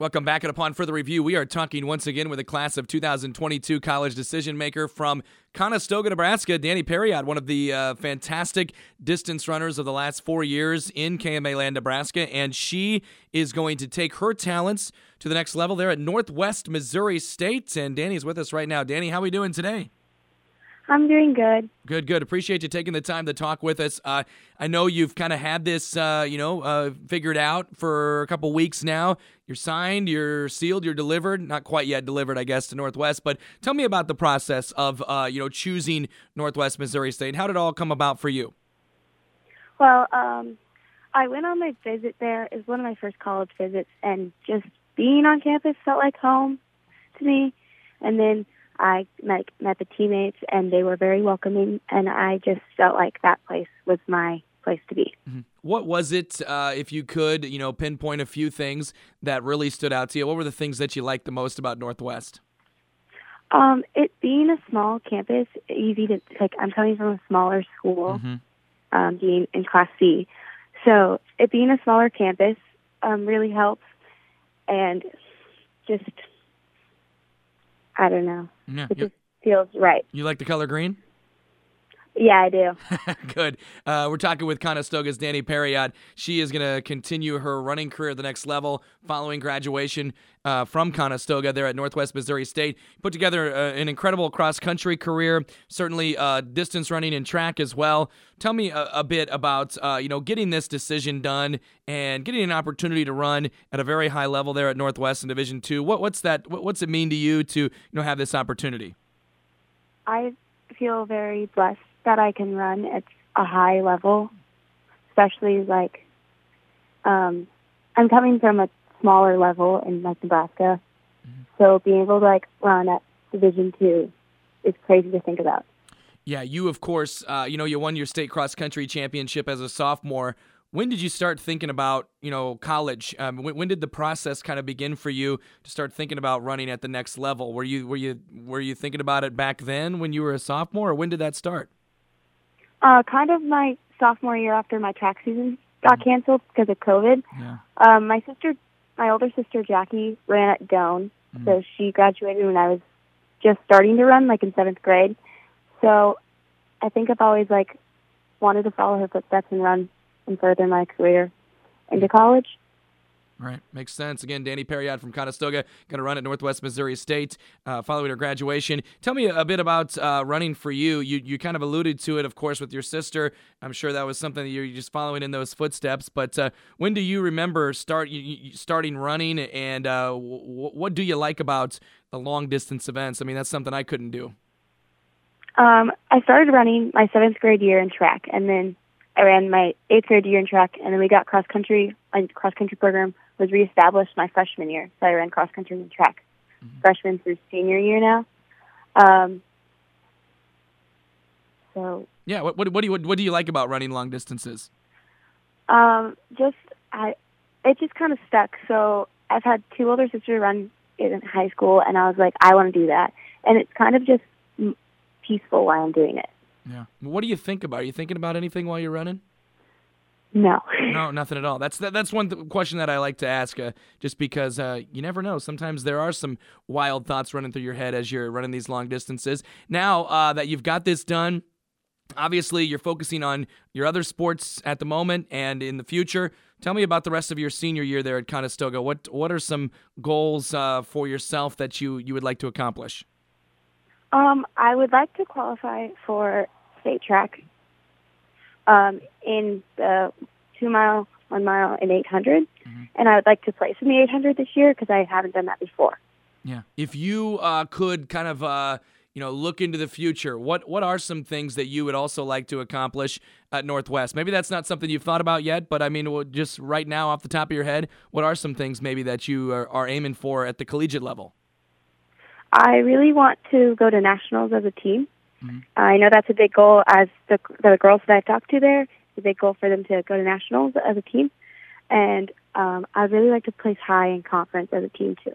Welcome back, and upon further review, we are talking once again with a class of 2022 college decision maker from Conestoga, Nebraska, Danie Parriott, one of the uh, fantastic distance runners of the last four years in KMA land, Nebraska, and she is going to take her talents to the next level there at Northwest Missouri State. And Danie is with us right now. Danie, how are we doing today? I'm doing good. Good, good. Appreciate you taking the time to talk with us. Uh, I know you've kind of had this, uh, you know, uh, figured out for a couple weeks now. You're signed, you're sealed, you're delivered. Not quite yet delivered, I guess, to Northwest. But tell me about the process of, uh, you know, choosing Northwest Missouri State. How did it all come about for you? Well, um, I went on my visit there. It was one of my first college visits, and just being on campus felt like home to me. And then I met met the teammates, and they were very welcoming, and I just felt like that place was my place to be. Mm-hmm. What was it, uh, if you could, you know, pinpoint a few things that really stood out to you? What were the things that you liked the most about Northwest? Um, it being a small campus, easy to like. I'm coming from a smaller school, mm-hmm. um, being in Class C, so it being a smaller campus um, really helps, and just I don't know. Yeah, it just feels right. You like the color green? Yeah, I do. Good. Uh, we're talking with Conestoga's Danie Parriott. She is going to continue her running career at the next level following graduation uh, from Conestoga there at Northwest Missouri State. Put together uh, an incredible cross country career, certainly uh, distance running and track as well. Tell me a, a bit about uh, you know getting this decision done and getting an opportunity to run at a very high level there at Northwest in Division Two. What, what's that? What, what's it mean to you to you know have this opportunity? I feel very blessed that I can run at a high level, especially like um, I'm coming from a smaller level in like Nebraska, mm-hmm. so being able to like run at Division two is crazy to think about. Yeah, you of course, uh, you know, you won your state cross country championship as a sophomore. When did you start thinking about, you know, college? Um, when, when, did the process kind of begin for you to start thinking about running at the next level? Were you were you were you thinking about it back then when you were a sophomore, or when did that start? Uh, kind of my sophomore year after my track season got mm-hmm. canceled because of COVID. Yeah. Um, my sister, my older sister Jackie, ran at Doane, mm-hmm. so she graduated when I was just starting to run, like in seventh grade. So I think I've always like wanted to follow her footsteps and run and further my career into college. Right, makes sense. Again, Danie Parriott from Conestoga, going to run at Northwest Missouri State uh, following her graduation. Tell me a bit about uh, running for you. You you kind of alluded to it, of course, with your sister. I'm sure that was something that you're just following in those footsteps. But uh, when do you remember start you, starting running, and uh, w- what do you like about the long distance events? I mean, that's something I couldn't do. Um, I started running my seventh grade year in track, and then I ran my eighth grade year in track, and then we got cross country, cross country program was reestablished my freshman year. So I ran cross country and track mm-hmm. freshman through senior year now. Um, so yeah, what, what, what do you what, what do you like about running long distances? Um, just I, it just kind of stuck. So I've had two older sisters run in high school, and I was like, I want to do that, and it's kind of just peaceful while I'm doing it. Yeah. What do you think about? Are you thinking about anything while you're running? No. no, nothing at all. That's that, that's one th- question that I like to ask, uh, just because uh, you never know. Sometimes there are some wild thoughts running through your head as you're running these long distances. Now uh, that you've got this done, obviously you're focusing on your other sports at the moment and in the future. Tell me about the rest of your senior year there at Conestoga. What what are some goals uh, for yourself that you you would like to accomplish? Um, I would like to qualify for state track um, in the two mile, one mile, and 800. Mm-hmm. And I would like to place in the 800 this year because I haven't done that before. Yeah. If you uh, could kind of, uh, you know, look into the future, what what are some things that you would also like to accomplish at Northwest? Maybe that's not something you've thought about yet, but I mean, just right now off the top of your head, what are some things maybe that you are, are aiming for at the collegiate level? I really want to go to nationals as a team. Mm-hmm. I know that's a big goal as the the girls that I've talked to there. It's a big goal for them to go to nationals as a team, and um, I'd really like to place high in conference as a team too.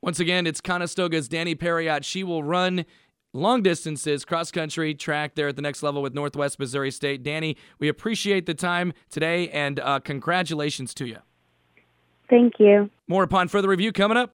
Once again, it's Conestoga's Danie Parriott. She will run long distances, cross country, track there at the next level with Northwest Missouri State. Danie, we appreciate the time today and uh, congratulations to you. Thank you. More upon further review coming up.